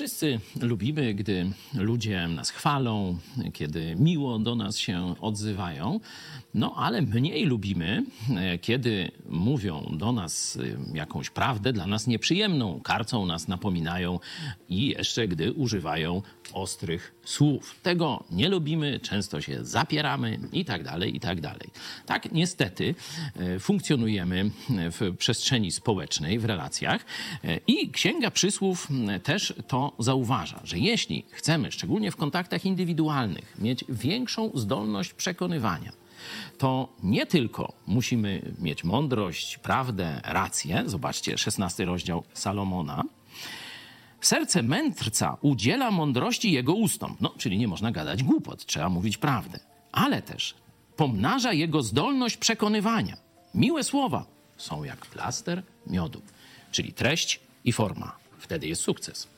Wszyscy lubimy, gdy ludzie nas chwalą, kiedy miło do nas się odzywają, no ale mniej lubimy, e, kiedy mówią do nas e, jakąś prawdę dla nas nieprzyjemną, karcą nas, napominają i jeszcze gdy używają ostrych słów. Tego nie lubimy, często się zapieramy i tak dalej, i tak dalej. Tak niestety e, funkcjonujemy w przestrzeni społecznej, w relacjach i Księga Przysłów też zauważa, że jeśli chcemy, szczególnie w kontaktach indywidualnych, mieć większą zdolność przekonywania, to nie tylko musimy mieć mądrość, prawdę, rację, zobaczcie 16 rozdział Salomona, Serce mędrca udziela mądrości jego ustom. No, czyli nie można gadać głupot, trzeba mówić prawdę. Ale też pomnaża jego zdolność przekonywania. Miłe słowa są jak plaster miodu, czyli treść i forma. Wtedy jest sukces.